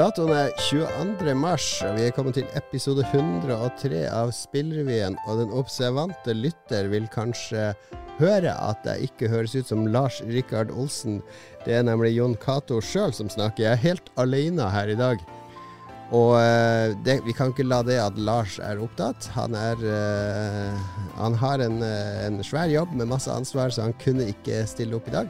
Datoen er 22. mars, og vi er kommet til episode 103 av Spillrevyen. Og den observante lytter vil kanskje høre at jeg ikke høres ut som Lars Rikard Olsen. Det er nemlig Jon Cato sjøl som snakker. Jeg er helt alene her i dag. Og eh, det, vi kan ikke la det at Lars er opptatt. Han, er, uh, han har en, eh, en svær jobb med masse ansvar, så han kunne ikke stille opp i dag.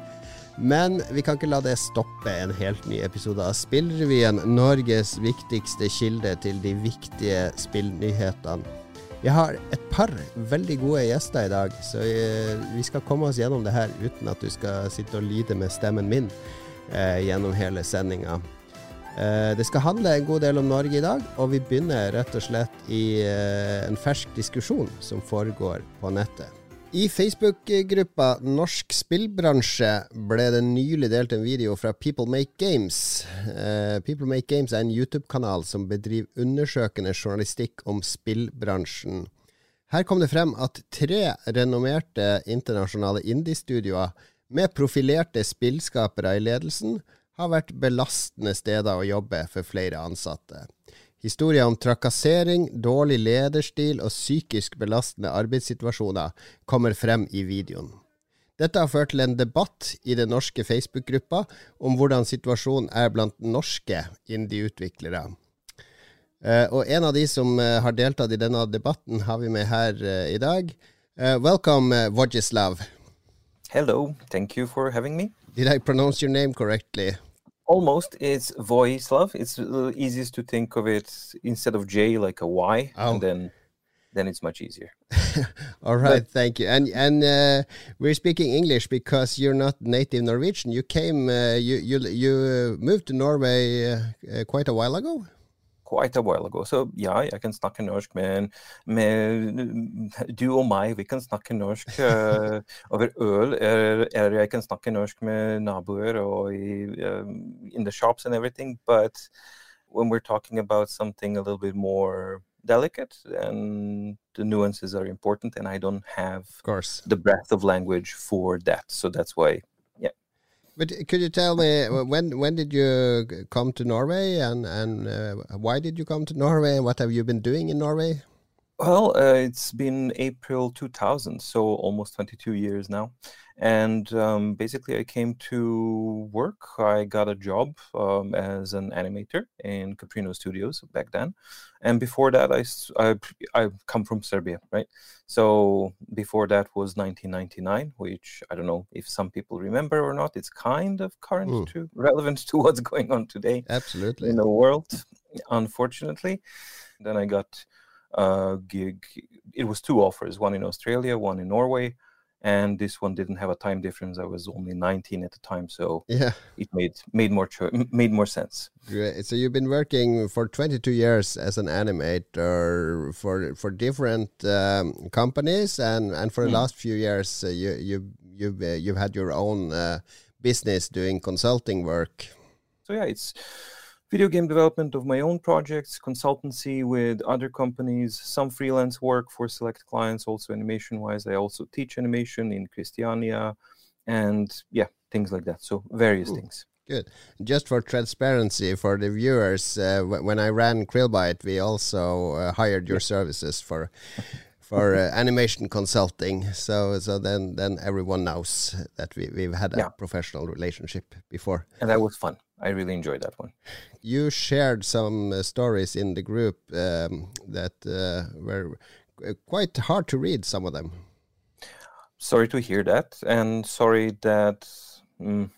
Men vi kan ikke la det stoppe en helt ny episode av Spillrevyen, Norges viktigste kilde til de viktige spillnyhetene. Jeg har et par veldig gode gjester i dag, så eh, vi skal komme oss gjennom det her uten at du skal sitte og lide med stemmen min eh, gjennom hele sendinga. Eh, det skal handle en god del om Norge i dag, og vi begynner rett og slett i eh, en fersk diskusjon som foregår på nettet. I Facebook-gruppa Norsk spillbransje ble det nylig delt en video fra People Make Games. Uh, People Make Games er en YouTube-kanal som bedriver undersøkende journalistikk om spillbransjen. Her kom det frem at tre renommerte internasjonale indie-studioer med profilerte spillskapere i ledelsen har vært belastende steder å jobbe for flere ansatte. Historier om trakassering, dårlig lederstil og psykisk belastende arbeidssituasjoner kommer frem i videoen. Dette har ført til en debatt i den norske Facebook-gruppa om hvordan situasjonen er blant norske indie-utviklere. Uh, og en av de som uh, har deltatt i denne debatten, har vi med her uh, i dag. welcome, Vojislav. Hello, thank you for having me. Did I pronounce your name correctly? Almost it's Vojislav. It's easiest to think of it instead of J like a Y, oh. and then then it's much easier. All right, but, thank you. And and uh, we're speaking English because you're not native Norwegian. You came, uh, you you you moved to Norway uh, uh quite a while ago quite a while ago. Så ja, jeg kan snakke norsk med, med du og meg. Vi kan snakke norsk uh, over øl. Eller jeg kan snakke norsk med naboer og i, um, in the shops and everything. But when we're talking about something a little bit more delicate and the nuances are important and i don't have of course the breadth of language for that so that's why but could you tell me when when did you come to Norway and and uh, why did you come to Norway and what have you been doing in Norway? Well, uh, it's been April 2000, so almost 22 years now. And um, basically, I came to work. I got a job um, as an animator in Caprino Studios back then. And before that, I, I, I come from Serbia, right? So before that was 1999, which I don't know if some people remember or not. It's kind of current mm. to relevant to what's going on today. Absolutely. In the world, unfortunately. Then I got gig. It was two offers, one in Australia, one in Norway, and this one didn't have a time difference. I was only 19 at the time, so yeah, it made made more cho- made more sense. Great. So you've been working for 22 years as an animator for for different um, companies, and and for the mm. last few years, uh, you you you've uh, you've had your own uh, business doing consulting work. So yeah, it's video game development of my own projects, consultancy with other companies, some freelance work for select clients, also animation wise. I also teach animation in Kristiania and yeah, things like that. So various Ooh, things. Good. Just for transparency for the viewers, uh, when I ran Krillbite, we also uh, hired your services for for uh, animation consulting. So so then then everyone knows that we we've had a yeah. professional relationship before. And that was fun. I really enjoyed that one. You shared some uh, stories in the group um, that uh, were uh, quite hard to read. Some of them. Sorry to hear that, and sorry that mm,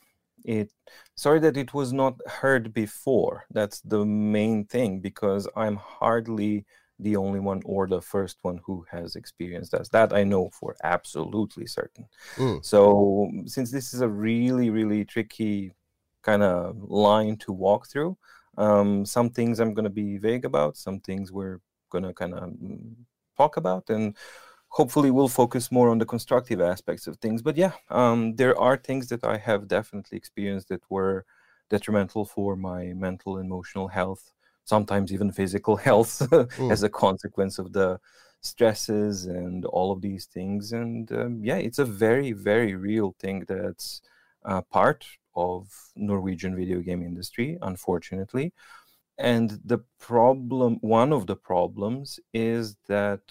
it. Sorry that it was not heard before. That's the main thing because I'm hardly the only one or the first one who has experienced us. That I know for absolutely certain. Mm. So since this is a really, really tricky kind of line to walk through, um, some things I'm going to be vague about, some things we're going to kind of mm, talk about, and hopefully we'll focus more on the constructive aspects of things. But yeah, um, there are things that I have definitely experienced that were detrimental for my mental, and emotional health sometimes even physical health mm. as a consequence of the stresses and all of these things. And um, yeah, it's a very, very real thing that's uh, part of Norwegian video game industry, unfortunately. and the problem, one of the problems, is that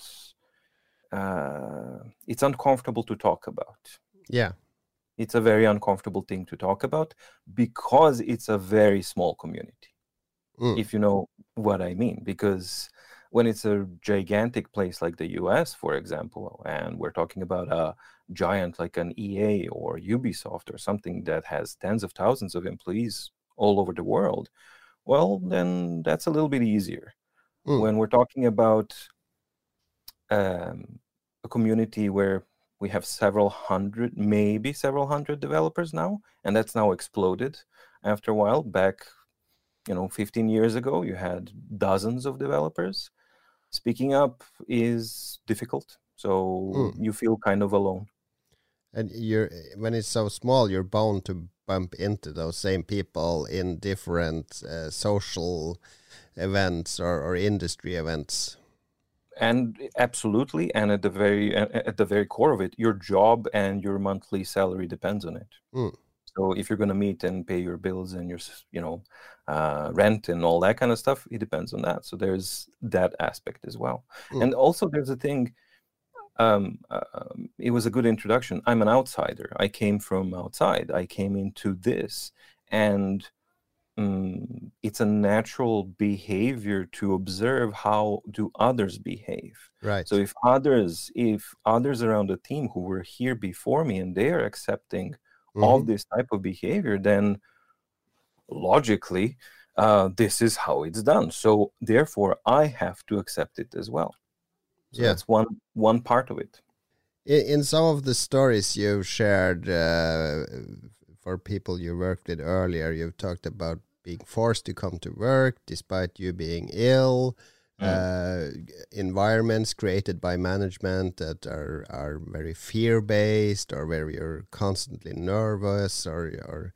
uh, it's uncomfortable to talk about. Yeah. It's a very uncomfortable thing to talk about because it's a very small community. Mm. If you know what I mean, because when it's a gigantic place like the US, for example, and we're talking about a giant like an EA or Ubisoft or something that has tens of thousands of employees all over the world, well, then that's a little bit easier. Mm. When we're talking about um, a community where we have several hundred, maybe several hundred developers now, and that's now exploded after a while. Back, you know, 15 years ago, you had dozens of developers. Speaking up is difficult, so Mm. you feel kind of alone. And you're when it's so small, you're bound to bump into those same people in different uh, social events or, or industry events. and absolutely and at the very at the very core of it your job and your monthly salary depends on it Mm. so if you're going to meet and pay your bills and your you know uh, rent and all that kind of stuff it depends on that. So there's that aspect as well. Mm. and also there's a thing um, um, it was a good introduction. I'm an outsider. I came from outside. I came into this. And mm, it's a natural behavior to observe how do others behave. Right. so if others, if others around the team who were here before me and they are accepting all Mhm. this type of behavior, then logically, uh, this is how it's done. So therefore, I have to accept it as well. So Yeah. that's one one part of it. in, some of the stories you've shared uh, for people you worked with earlier, you've talked about being forced to come to work despite you being ill. Uh, environments created by management that are, are very fear based or where you're constantly nervous or or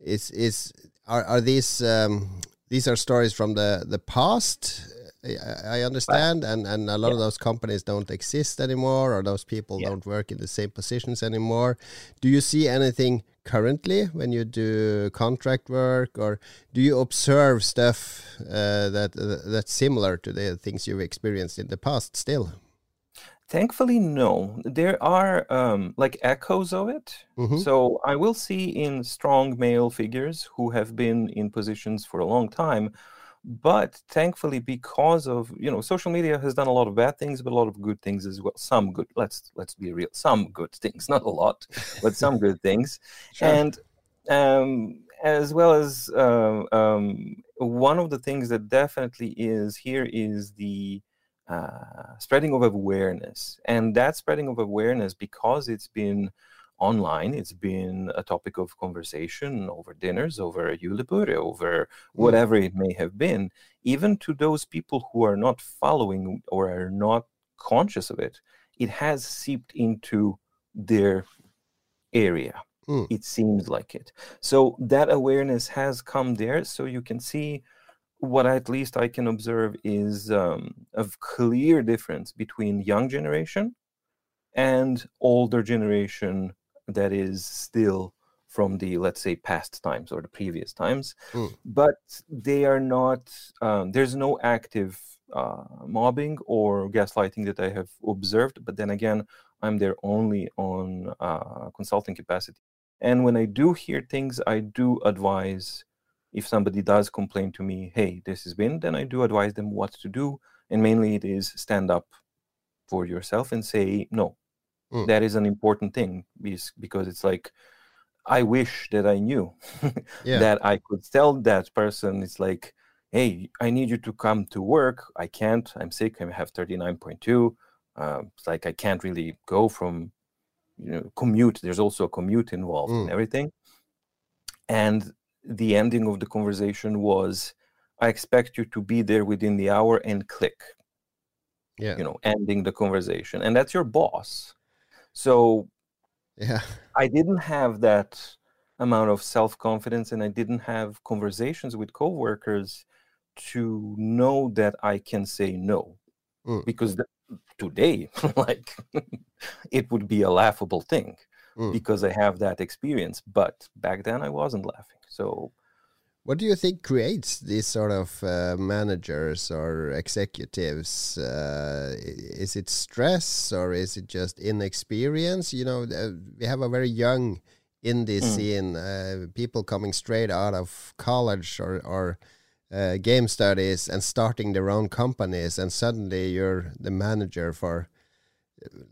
is is are, are these um, these are stories from the the past I, I understand and and a lot of those companies don't exist anymore or those people Yeah. don't work in the same positions anymore. Do you see anything currently when you do contract work or do you observe stuff uh, that uh, that's similar to the things you've experienced in the past still Thankfully, no. There are um, like echoes of it. Mhm. So I will see in strong male figures who have been in positions for a long time. But thankfully, because of you know, social media has done a lot of bad things, but a lot of good things as well. Some good. Let's let's be real. Some good things, not a lot, but some good things. Sure. And um, as well as uh, um, one of the things that definitely is here is the uh, spreading of awareness. And that spreading of awareness, because it's been online, it's been a topic of conversation over dinners, over julebord, over whatever it may have been, even to those people who are not following or are not conscious of it, it has seeped into their area. Mm. It seems like it. So that awareness has come there. So you can see what at least I can observe is um, a clear difference between young generation and older generation that is still from the let's say past times or the previous times Mm. but they are not um, there's no active uh, mobbing or gaslighting that i have observed but then again i'm there only on uh, consulting capacity and when i do hear things i do advise if somebody does complain to me hey this has been then i do advise them what to do and mainly it is stand up for yourself and say no. Mm. that is an important thing because, because it's like i wish that i knew Yeah. that i could tell that person. It's like hey i need you to come to work. I can't. I'm sick. I have 39.2 uh, it's like i can't really go from you know commute. There's also a commute involved Mm. and everything. And the ending of the conversation was i expect you to be there within the hour and click yeah. you know ending the conversation and that's your boss so Yeah. i didn't have that amount of self-confidence and i didn't have conversations with coworkers to know that i can say no Mm. because today like it would be a laughable thing Mm. because i have that experience but back then i wasn't laughing so What do you think creates these sort of uh, managers or executives? Uh, is it stress or is it just inexperience? You know, uh, we have a very young indie mm. scene, uh, people coming straight out of college or, or uh, game studies and starting their own companies, and suddenly you're the manager for,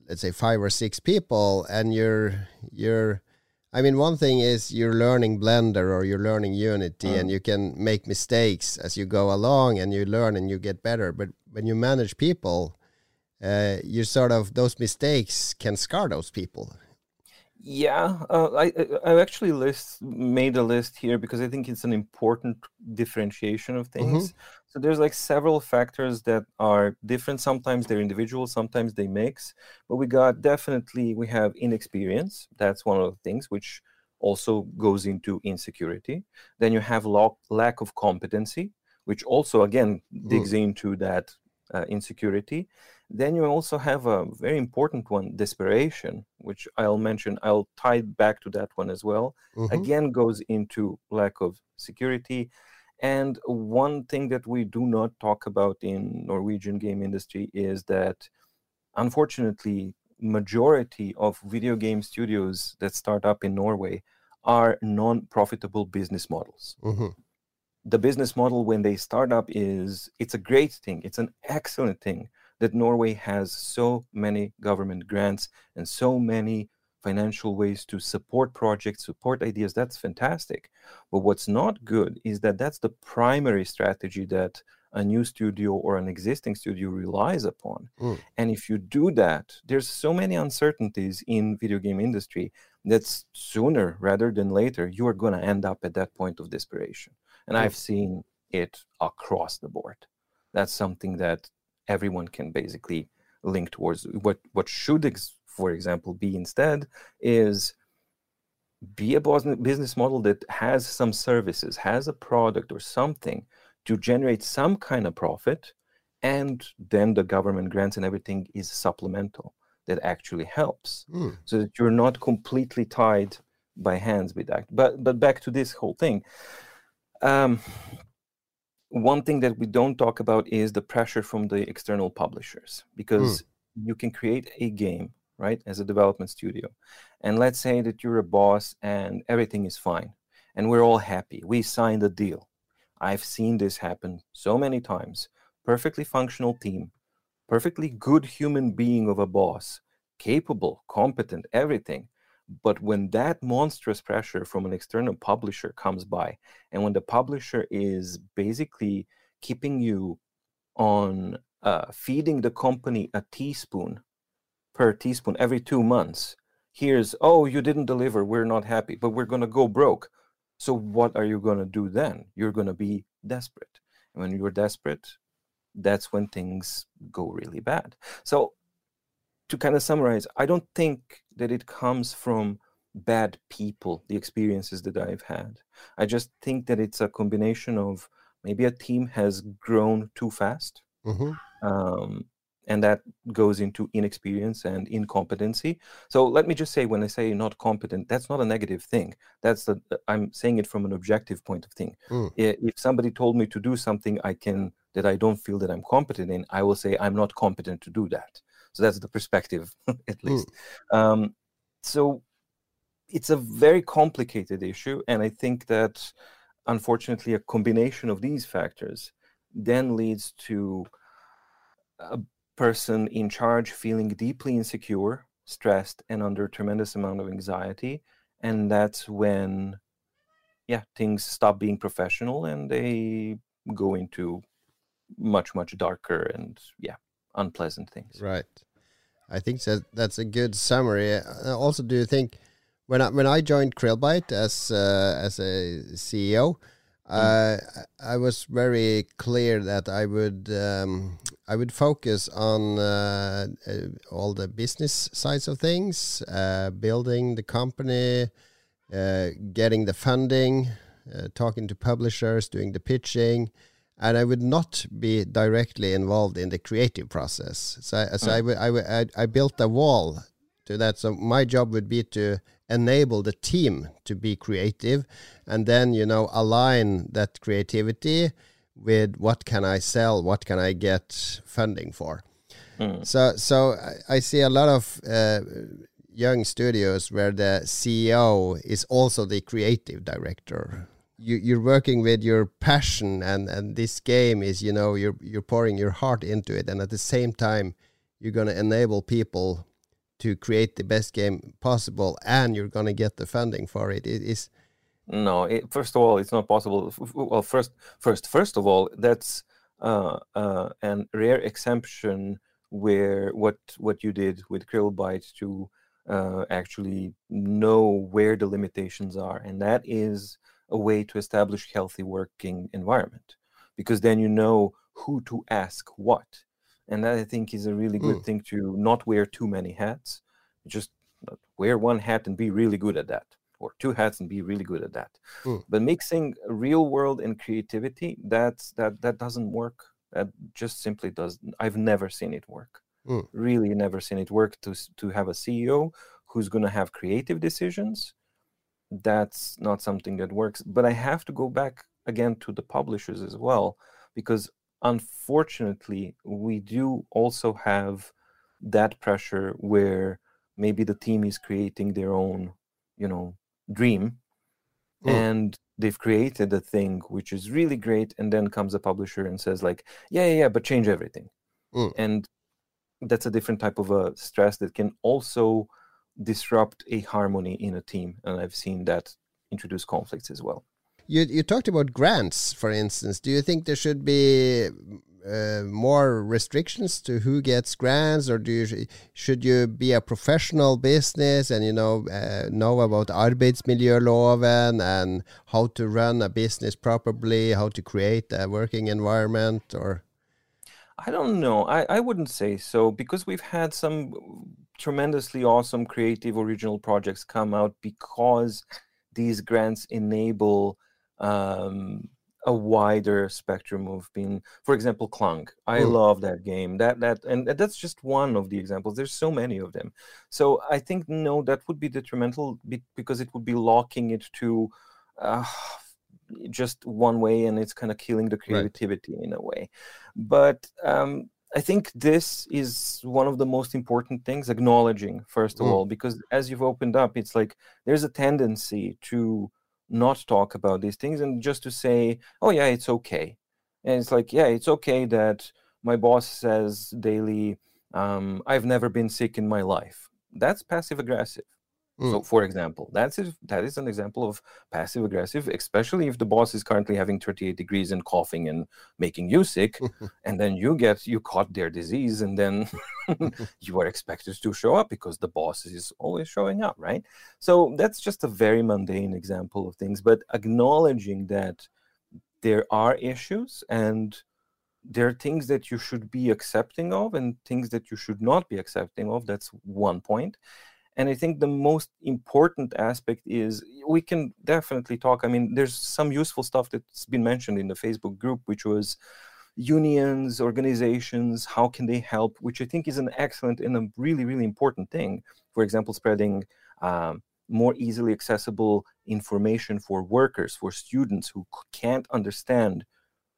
let's say, five or six people, and you're you're I mean, one thing is you're learning Blender or you're learning Unity, mm. and you can make mistakes as you go along, and you learn and you get better. But when you manage people, uh, you sort of those mistakes can scar those people. Yeah, uh, I I actually list made a list here because I think it's an important differentiation of things. Mm-hmm. So there's like several factors that are different. Sometimes they're individual, sometimes they mix. But we got definitely we have inexperience. That's one of the things which also goes into insecurity. Then you have lo- lack of competency, which also again digs mm. into that uh, insecurity. Then you also have a very important one, desperation, which I'll mention. I'll tie back to that one as well. Mm-hmm. Again, goes into lack of security. And one thing that we do not talk about in Norwegian game industry is that, unfortunately, majority of video game studios that start up in Norway are non-profitable business models. Mm-hmm the business model when they start up is it's a great thing it's an excellent thing that norway has so many government grants and so many financial ways to support projects support ideas that's fantastic but what's not good is that that's the primary strategy that a new studio or an existing studio relies upon mm. and if you do that there's so many uncertainties in video game industry that sooner rather than later you are going to end up at that point of desperation and I've seen it across the board. That's something that everyone can basically link towards. What what should, ex- for example, be instead is be a business model that has some services, has a product or something to generate some kind of profit, and then the government grants and everything is supplemental that actually helps, mm. so that you're not completely tied by hands with that. But but back to this whole thing um, one thing that we don't talk about is the pressure from the external publishers because mm. you can create a game right as a development studio. And let's say that you're a boss and everything is fine and we're all happy we signed a deal. I've seen this happen so many times. Perfectly functional team perfectly good human being of a boss capable competent everything. But when that monstrous pressure from an external publisher comes by, and when the publisher is basically keeping you on uh, feeding the company a teaspoon per teaspoon every two months, here's, oh, you didn't deliver, we're not happy, but we're going to go broke. So, what are you going to do then? You're going to be desperate. And when you're desperate, that's when things go really bad. So, to kind of summarize, I don't think that it comes from bad people, the experiences that I've had. I just think that it's a combination of maybe a team has grown too fast. Mm-hmm. Um, and that goes into inexperience and incompetency. So let me just say, when I say not competent, that's not a negative thing. That's the I'm saying it from an objective point of thing. Mm. If somebody told me to do something, I can that I don't feel that I'm competent in, I will say I'm not competent to do that. So that's the perspective, at least. Mm. Um, so it's a very complicated issue, and I think that unfortunately, a combination of these factors then leads to a person in charge feeling deeply insecure, stressed, and under tremendous amount of anxiety, and that's when, yeah, things stop being professional and they go into much much darker and yeah unpleasant things. Right. I think that that's a good summary. Uh, also, do you think when I when I joined Krillbite as uh, as a CEO, uh. I was very clear that I would um, I would focus on uh, uh all the business sides of things, uh, building the company, getting the funding, talking to publishers, doing the pitching and I would not be directly involved in the creative process. So, so. I, I, I, I built a wall to that. So my job would be to enable the team to be creative and then you know align that creativity with what can i sell what can i get funding for mm. so so i see a lot of uh, young studios where the ceo is also the creative director you, you're working with your passion and and this game is you know you're you're pouring your heart into it and at the same time you're going to enable people to create the best game possible and you're going to get the funding for it. It is no it, first of all it's not possible. Well first first first of all that's uh, uh, an rare exemption where what what you did with Krillbite to uh, actually know where the limitations are and that is a way to establish healthy working environment because then you know who to ask what and that i think is a really good mm. thing to not wear too many hats just wear one hat and be really good at that or two hats and be really good at that mm. but mixing real world and creativity that's that that doesn't work that just simply does i've never seen it work mm. really never seen it work to to have a ceo who's going to have creative decisions that's not something that works but i have to go back again to the publishers as well because unfortunately we do also have that pressure where maybe the team is creating their own you know dream mm. and they've created a thing which is really great and then comes a publisher and says like yeah yeah, yeah but change everything mm. and that's a different type of a stress that can also disrupt a harmony in a team and i've seen that introduce conflicts as well you you talked about grants for instance do you think there should be uh, more restrictions to who gets grants, or do you should you be a professional business and you know uh, know about arbeidsmiljøloven and how to run a business properly, how to create a working environment, or? I don't know. I, I wouldn't say so because we've had some tremendously awesome creative original projects come out because these grants enable um, a wider spectrum of being for example Clunk. i mm. love that game that that and that's just one of the examples there's so many of them so i think no that would be detrimental because it would be locking it to uh, just one way and it's kind of killing the creativity right. in a way but um, I think this is one of the most important things, acknowledging, first of mm. all, because as you've opened up, it's like there's a tendency to not talk about these things and just to say, oh, yeah, it's okay. And it's like, yeah, it's okay that my boss says daily, um, I've never been sick in my life. That's passive aggressive. Mm. So, for example, that's a, that is an example of passive aggressive, especially if the boss is currently having 38 degrees and coughing and making you sick, and then you get you caught their disease, and then you are expected to show up because the boss is always showing up, right? So that's just a very mundane example of things, but acknowledging that there are issues and there are things that you should be accepting of and things that you should not be accepting of. That's one point and i think the most important aspect is we can definitely talk i mean there's some useful stuff that's been mentioned in the facebook group which was unions organizations how can they help which i think is an excellent and a really really important thing. For example spreading um, more easily accessible information for workers for students who can't understand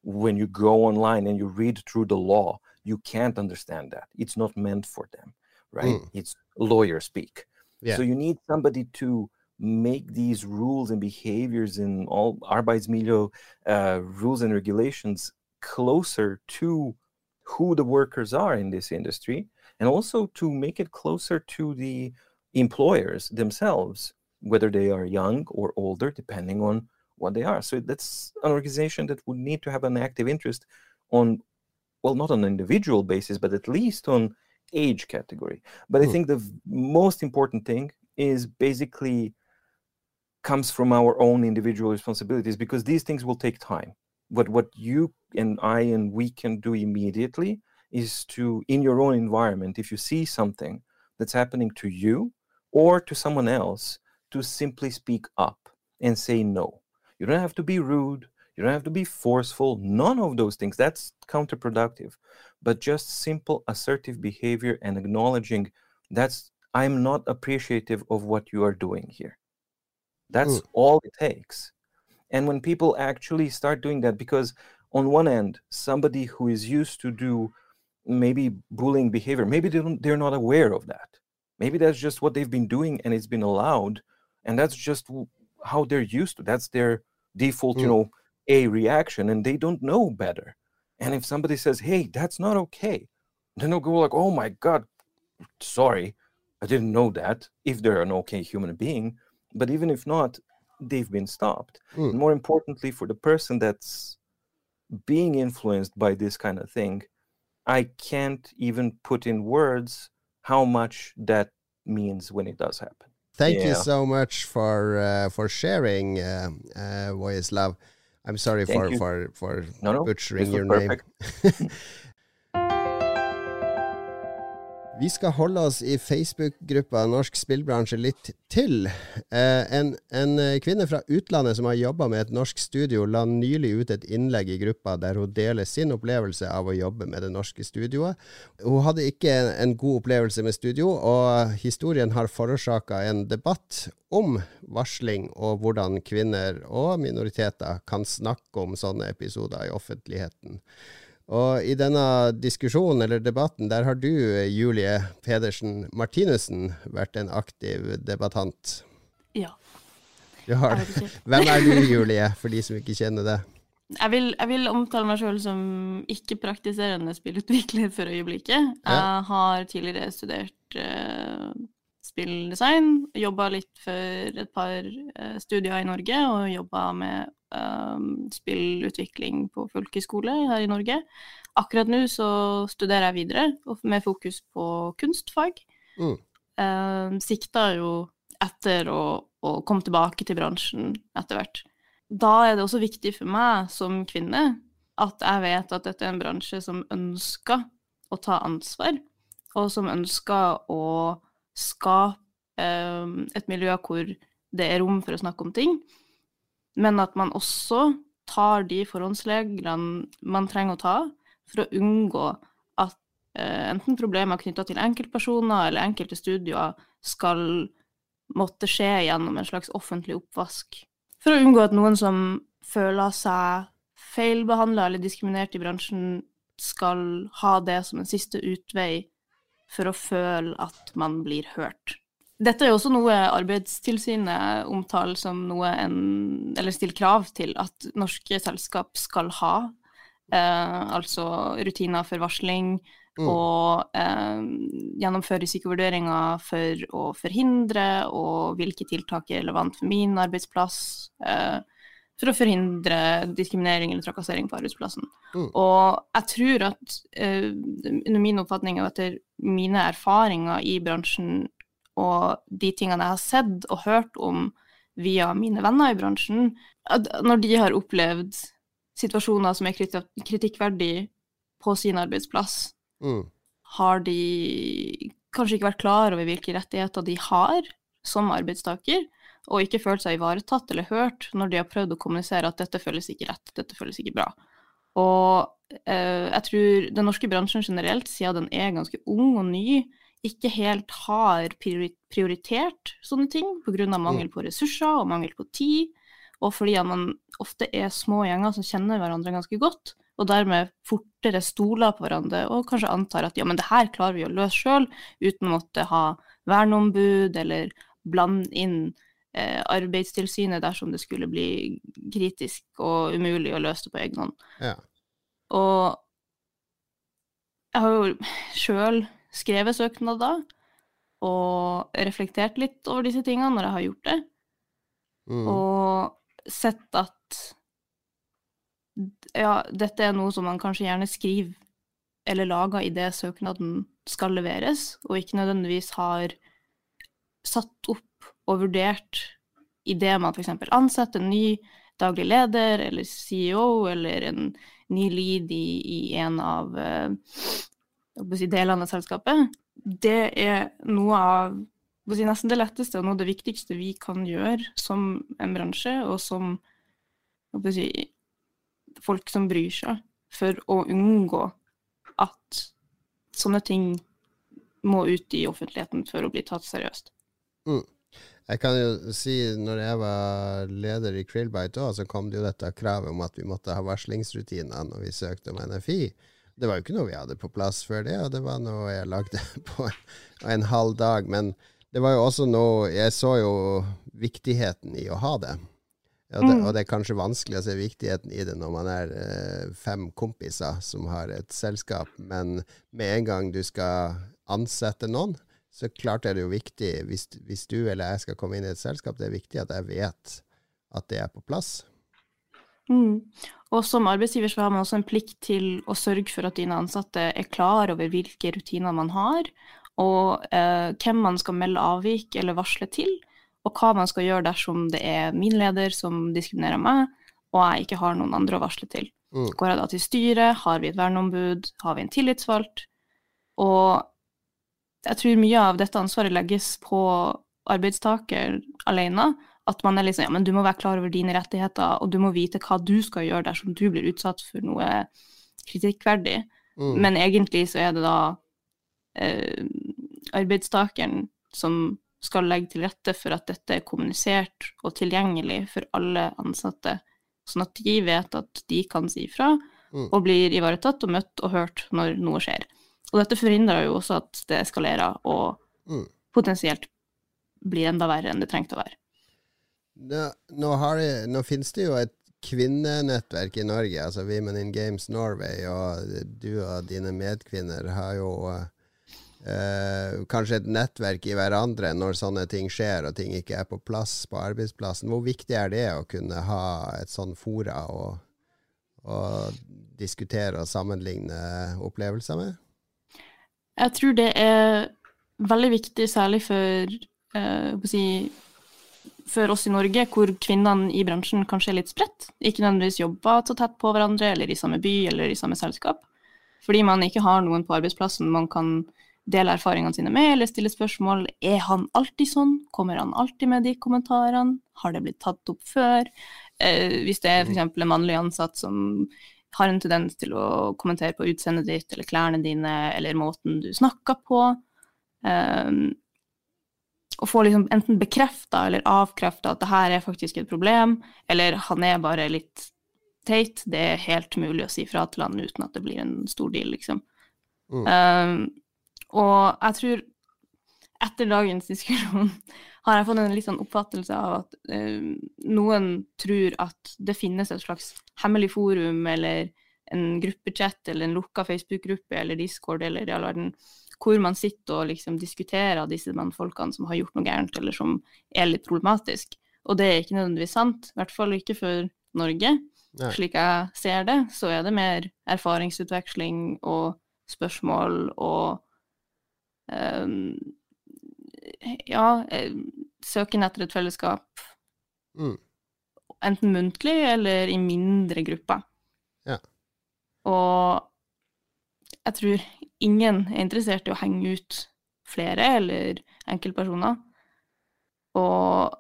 when you go online and you read through the law. You can't understand that. It's not meant for them right mm. it's lawyer speak yeah. So you need somebody to make these rules and behaviors and all Arbeidsmiljø uh, rules and regulations closer to who the workers are in this industry and also to make it closer to the employers themselves whether they are young or older depending on what they are so that's an organization that would need to have an active interest on well not on an individual basis but at least on age category. But I hmm. think the most important thing is basically comes from our own individual responsibilities because these things will take time. But what you and I and we can do immediately is to, in your own environment, if you see something that's happening to you or to someone else, to simply speak up and say no. You don't have to be rude. You don't have to be forceful. None of those things. That's counterproductive. But just simple assertive behavior and acknowledging that's I'm not appreciative of what you are doing here. That's Mm. all it takes. And when people actually start doing that, because on one end, somebody who is used to do maybe bullying behavior, maybe they don't, they're not aware of that. Maybe that's just what they've been doing and it's been allowed, and that's just how they're used to. That's their default, you Mm. know, a reaction, and they don't know better. And if somebody says, "Hey, that's not okay," then they'll go like, "Oh my god, sorry, I didn't know that." If they're an okay human being, but even if not, they've been stopped. Mm. And more importantly, for the person that's being influenced by this kind of thing, I can't even put in words how much that means when it does happen. Thank you so much for uh, for sharing, uh, uh, Vojislav. I'm sorry Thank for, you. for for No, no, butchering your name. Vi skal holde oss i Facebook-gruppa Norsk spillbransje litt til. Eh, en, en eh, kvinne fra utlandet som har jobba med et norsk studio, la nylig ut et innlegg i gruppa der hun deler sin opplevelse av å jobbe med det norske studioet. Hun hadde ikke en, en god opplevelse med studio, og historien har forårsaka en debatt om varsling og hvordan kvinner og minoriteter kan snakke om sånne episoder i offentligheten. Og i denne diskusjonen eller debatten, der har du, Julie Pedersen Martinussen, vært en aktiv debattant. Ja. Du har. det. Hvem er du, Julie, for de som ikke kjenner det? Jeg vil, jeg vil omtale meg sjøl som ikke-praktiserende spillutvikler for øyeblikket. Jeg har tidligere studert eh, spilldesign, jobba litt for et par uh, studier i Norge, og jobba med eh, spillutvikling på folkehøyskole her i Norge. Akkurat nå så studerer jeg videre, med fokus på kunstfag. Mm. Eh, sikta jo etter å, å komme tilbake til bransjen etter hvert da er det også viktig for meg som kvinne at jeg vet at dette er en bransje som ønsker å ta ansvar, og som ønsker å skape eh, et miljø hvor det er rom for å snakke om ting, men at man også tar de forhåndsreglene man trenger å ta for å unngå at eh, enten problemer knytta til enkeltpersoner eller enkelte studier skal måtte skje gjennom en slags offentlig oppvask. For å unngå at noen som føler seg feilbehandla eller diskriminert i bransjen, skal ha det som en siste utvei for å føle at man blir hørt. Dette er også noe Arbeidstilsynet omtaler som noe en Eller stiller krav til at norske selskap skal ha. Eh, altså rutiner for varsling, Mm. og eh, gjennomføre risikovurderinger for å forhindre, og hvilke tiltak er relevant for min arbeidsplass, eh, for å forhindre diskriminering eller trakassering på arbeidsplassen. Mm. Og jeg tror at, eh, under min oppfatning og etter mine erfaringer i bransjen, og de tingene jeg har sett og hørt om via mine venner i bransjen, at når de har opplevd situasjoner som er kriti- kritikkverdige på sin arbeidsplass, Mm. har de kanskje ikke vært klar over hvilke rettigheter de har som arbeidstaker, og ikke følt seg ivaretatt eller hørt når de har prøvd å kommunisere at dette føles ikke rett, dette føles ikke bra. Og eh, jeg tror den norske bransjen generelt, siden den er ganske ung og ny, ikke helt har prioritert sånne ting pga. mangel på ressurser og mangel på tid, og fordi man ofte er små gjenger som kjenner hverandre ganske godt, og dermed fortere stoler på hverandre og kanskje antar at ja, men det her klarer vi å løse sjøl, uten å måtte ha verneombud eller blande inn Arbeidstilsynet dersom det skulle bli kritisk og umulig å løse det på egen hånd. Ja. Og jeg har jo sjøl skrevet søknader og reflektert litt over disse tingene når jeg har gjort det, Mm. og sett at ja, dette er noe som man kanskje gjerne skriver eller lager idet søknaden skal leveres, og ikke nødvendigvis har satt opp og vurdert idet man f.eks. ansetter en ny daglig leder eller CEO eller en ny lead i, i en av eh, si, delene av selskapet. Det er noe av si, nesten det letteste og noe av det viktigste vi kan gjøre som en bransje, og som si, folk som bryr seg, for å unngå at sånne ting må ut i offentligheten for å bli tatt seriøst. Mm. Jeg kan jo si, når jeg var leder i Krillbite òg, så kom det jo dette kravet om at vi måtte ha varslingsrutiner når vi søkte om NFI. Det var jo ikke noe vi hadde på plass før det, og det var noe jeg lagde på en, en halv dag. Men det var jo også noe Jeg så jo viktigheten i å ha det. Og det, mm. og det, er kanskje vanskelig å se viktigheten i det når man er eh, fem kompiser som har et selskap, men med en gang du skal ansette noen, så klart er det jo viktig, hvis, hvis, du eller jeg skal komme inn i et selskap, det er viktig at jeg vet at det er på plass. Mm. Og som arbeidsgiver så har man også en plikt til å sørge for at dine ansatte er klar over hvilke rutiner man har, og eh, hvem man skal melde avvik eller varsle til, og hva man skal gjøre dersom det er min leder som diskriminerer meg, og jeg ikke har noen andre å varsle til. Mm. Går jeg da til styret, har vi et verneombud, har vi en tillitsvalgt? Og jeg tror mye av dette ansvaret legges på arbeidstaker alene. At man er liksom ja, men du må være klar over dine rettigheter, og du må vite hva du skal gjøre dersom du blir utsatt for noe kritikkverdig. Mm. Men egentlig så er det da eh, arbeidstakeren som skal legge til rette for at dette er kommunisert og tilgjengelig for alle ansatte, sånn at de vet at de kan si ifra mm. og blir ivaretatt og møtt og hørt når noe skjer. Og dette forhindrer jo også at det eskalerer og mm. potensielt blir enda verre enn det trengte å være. Nå, nå, det, nå, finnes det jo et kvinnenettverk i Norge, altså Women in Games Norway, og du og dine medkvinner har jo eh, kanskje et nettverk i hverandre når sånne ting skjer og ting ikke er på plass på arbeidsplassen. Hvor viktig er det å kunne ha et sånn fora og diskutere og sammenligne opplevelser med? Jeg tror det er veldig viktig, særlig for, uh, si, for oss i Norge, hvor kvinnene i bransjen kanskje er litt spredt. Ikke nødvendigvis jobber så tett på hverandre, eller i samme by eller i samme selskap. Fordi man ikke har noen på arbeidsplassen man kan dele erfaringene sine med, eller stille spørsmål. Er han alltid sånn? Kommer han alltid med de kommentarene? Har det blitt tatt opp før? Uh, hvis det er f.eks. en mannlig ansatt som har en tendens til å kommentere på utseendet ditt eller klærne dine eller måten du snakker på. Um, og få liksom enten bekrefta eller avkrefta at det her er faktisk et problem, eller han er bare litt teit. Det er helt mulig å si fra til han uten at det blir en stor deal, liksom. Mm. Um, og jeg tror etter dagens diskusjon har jeg fått en litt sånn oppfattelse av at eh, noen tror at det finnes et slags hemmelig forum eller en gruppechat eller en lukka Facebook-gruppe eller Discord eller i all verden, hvor man sitter og liksom diskuterer disse mannfolkene som har gjort noe gærent, eller som er litt problematisk. Og det er ikke nødvendigvis sant, i hvert fall ikke for Norge. Nei. Slik jeg ser det, så er det mer erfaringsutveksling og spørsmål og um, ja, eh, søken etter et fellesskap. Mm. Enten muntlig eller i mindre grupper. Ja. Og jeg tror ingen er interessert i å henge ut flere eller enkeltpersoner. Og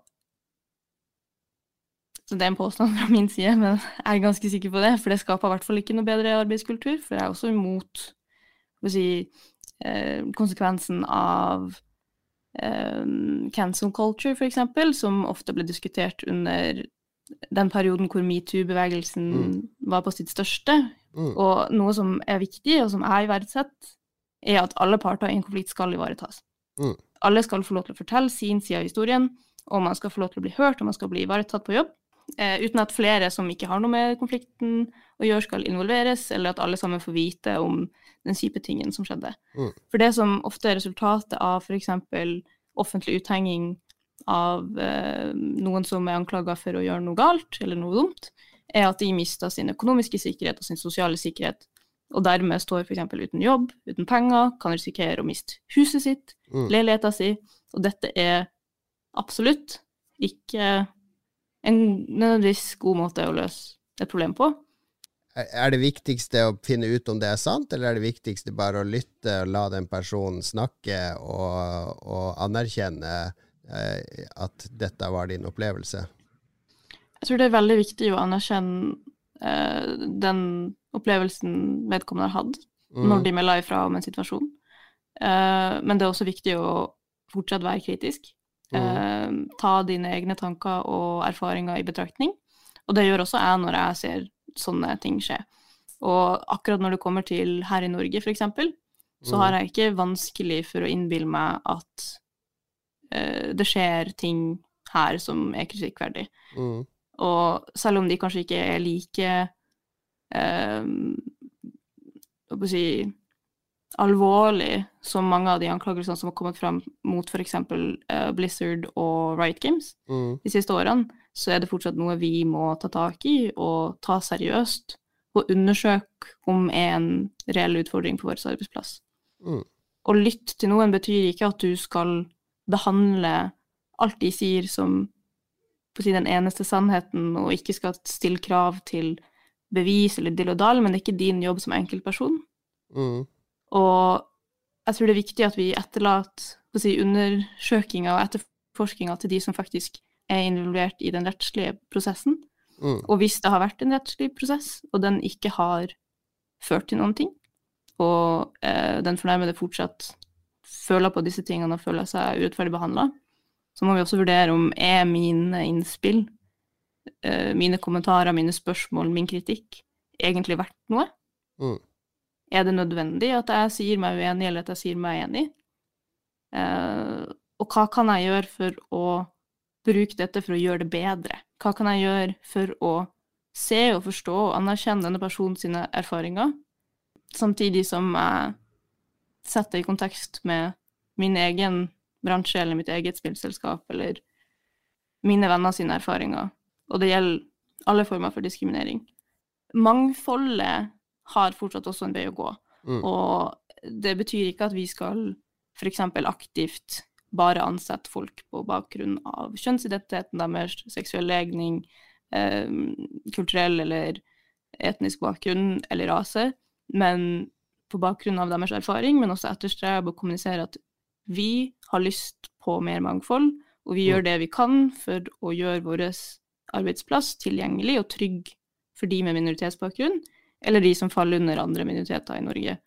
så det er en påstand fra min side, men jeg er ganske sikker på det. For det skaper i hvert fall ikke noe bedre arbeidskultur. For jeg er også imot si, eh, konsekvensen av um, cancel culture, f.eks., som ofte ble diskutert under den perioden hvor metoo-bevegelsen mm. var på sitt største. Mm. Og noe som er viktig, og som jeg verdsetter, er at alle parter i en konflikt skal ivaretas. Mm. Alle skal få lov til å fortelle sin side av historien, og man skal få lov til å bli hørt, og man skal bli ivaretatt på jobb. Eh, uten at flere som ikke har noe med konflikten å gjøre, skal involveres, eller at alle sammen får vite om den kjipe tingen som skjedde. Mm. For det som ofte er resultatet av f.eks. offentlig uthenging av eh, noen som er anklaga for å gjøre noe galt eller noe dumt, er at de mister sin økonomiske sikkerhet og sin sosiale sikkerhet, og dermed står f.eks. uten jobb, uten penger, kan risikere å miste huset sitt, mm. leiligheta si, og dette er absolutt ikke en nødvendigvis god måte å løse et problem på. Er det viktigste å finne ut om det er sant, eller er det viktigste bare å lytte og la den personen snakke og, og anerkjenne eh, at dette var din opplevelse? Jeg tror det er veldig viktig å anerkjenne eh, den opplevelsen vedkommende har hatt, mm. når de melder ifra om en situasjon. Eh, men det er også viktig å fortsatt være kritisk. Mm. Ta dine egne tanker og erfaringer i betraktning. Og det gjør også jeg når jeg ser sånne ting skje. Og akkurat når det kommer til her i Norge, eksempel, så Mm. har jeg ikke vanskelig for å innbille meg at uh, det skjer ting her som er kritikkverdig. Mm. Og selv om de kanskje ikke er like eh, hva skal jeg si alvorlig som mange av de anklagelsene som har kommet fram mot f.eks. Uh, Blizzard og Riot Games Mm. de siste årene, så er det fortsatt noe vi må ta tak i og ta seriøst, og undersøke om er en reell utfordring på vår arbeidsplass. Mm. Å lytte til noen betyr ikke at du skal behandle alt de sier som på å si, den eneste sannheten, og ikke skal stille krav til bevis eller dill og dall, men det er ikke din jobb som enkeltperson. Mm. Og jeg tror det er viktig at vi etterlater si, undersøkinga og etterforskninga til de som faktisk er involvert i den rettslige prosessen. Mm. Og hvis det har vært en rettslig prosess, og den ikke har ført til noen ting, og eh, den fornærmede fortsatt føler på disse tingene og føler seg urettferdig behandla, så må vi også vurdere om er mine innspill, eh, mine kommentarer, mine spørsmål, min kritikk, egentlig verdt noe? Mm. Er det nødvendig at jeg sier meg uenig, eller at jeg sier meg enig? Eh, og hva kan jeg gjøre for å bruke dette for å gjøre det bedre? Hva kan jeg gjøre for å se og forstå og anerkjenne denne personen sine erfaringer, samtidig som jeg setter i kontekst med min egen bransje eller mitt eget spillselskap eller mine venner sine erfaringer. Og det gjelder alle former for diskriminering. Mangfoldet har fortsatt også en vei å gå. Mm. Og det betyr ikke at vi skal f.eks. aktivt bare ansette folk på bakgrunn av kjønnsidentiteten deres, seksuell legning, eh, kulturell eller etnisk bakgrunn eller rase, men på bakgrunn av deres erfaring, men også etterstrebe og kommunisere at vi har lyst på mer mangfold, og vi gjør det vi kan for å gjøre vår arbeidsplass tilgjengelig og trygg for de med minoritetsbakgrunn, eller de som faller under andre minoriteter i Norge.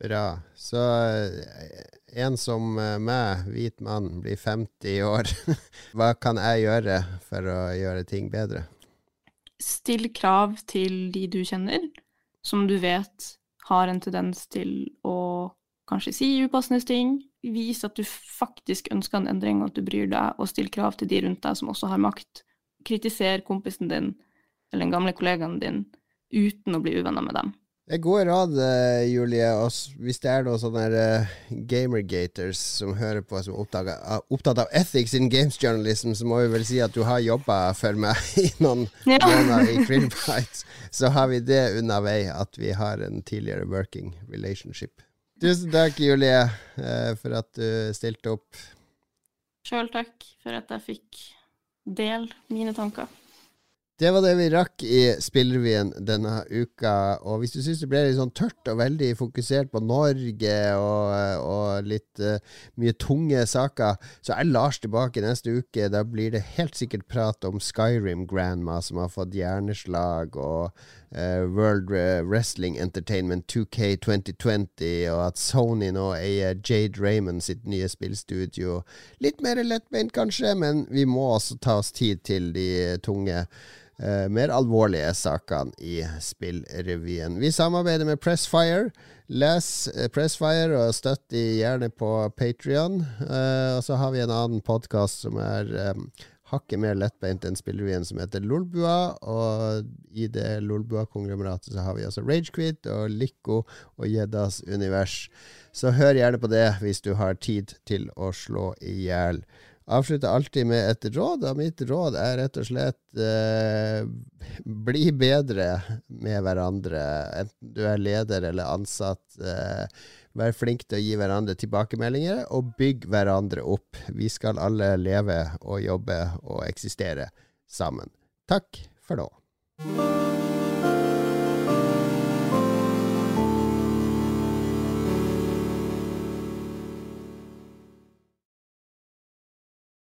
Bra. Så eh, en som eh, meg, hvit mann, blir 50 år. Hva kan jeg gjøre for å gjøre ting bedre? Still krav til de du kjenner, som du vet har en tendens til å kanskje si upassende ting. Vis at du faktisk ønsker en endring, og at du bryr deg, og still krav til de rundt deg som også har makt. Kritiser kompisen din eller den gamle kollegaen din uten å bli uvenner med dem. Det er gode råd, eh, Julie. Og hvis det er noen sånne eh, gamergaters som hører på, som er opptatt av, opptatt av ethics in games journalism, så må vi vel si at du har jobba for meg i noen Ja. måneder i Krillbite. Så har vi det unna vei, at vi har en tidligere working relationship. Tusen takk, Julie, eh, for at du stilte opp. Sjøl takk for at jeg fikk dele mine tanker. Det var det vi rakk i Spillrevyen denne uka. Og hvis du syns det ble litt sånn tørt og veldig fokusert på Norge og, og litt uh, mye tunge saker, så er Lars tilbake neste uke. Da blir det helt sikkert prat om Skyrim Grandma, som har fått hjerneslag, og uh, World Wrestling Entertainment 2K 2020, og at Sony nå eier Jade Raymond sitt nye spillstudio. Litt mer lettbeint, kanskje, men vi må også ta oss tid til de tunge mer alvorlige sakene i Spillrevyen. Vi samarbeider med Pressfire. Les eh, Pressfire og støtt de gjerne på Patrion. og så har vi en annen podkast som er eh, hakket mer lettbeint enn Spillrevyen, som heter Lolbua. Og i det Lolbua-konglomeratet så har vi altså Ragequit og Lico og Gjeddas univers. Så hør gjerne på det hvis du har tid til å slå i hjel avslutter alltid med et råd, og mitt råd er rett og slett eh, bli bedre med hverandre, enten du er leder eller ansatt. Eh, vær flink til å gi hverandre tilbakemeldinger, og bygg hverandre opp. Vi skal alle leve og jobbe og eksistere sammen. Takk for nå.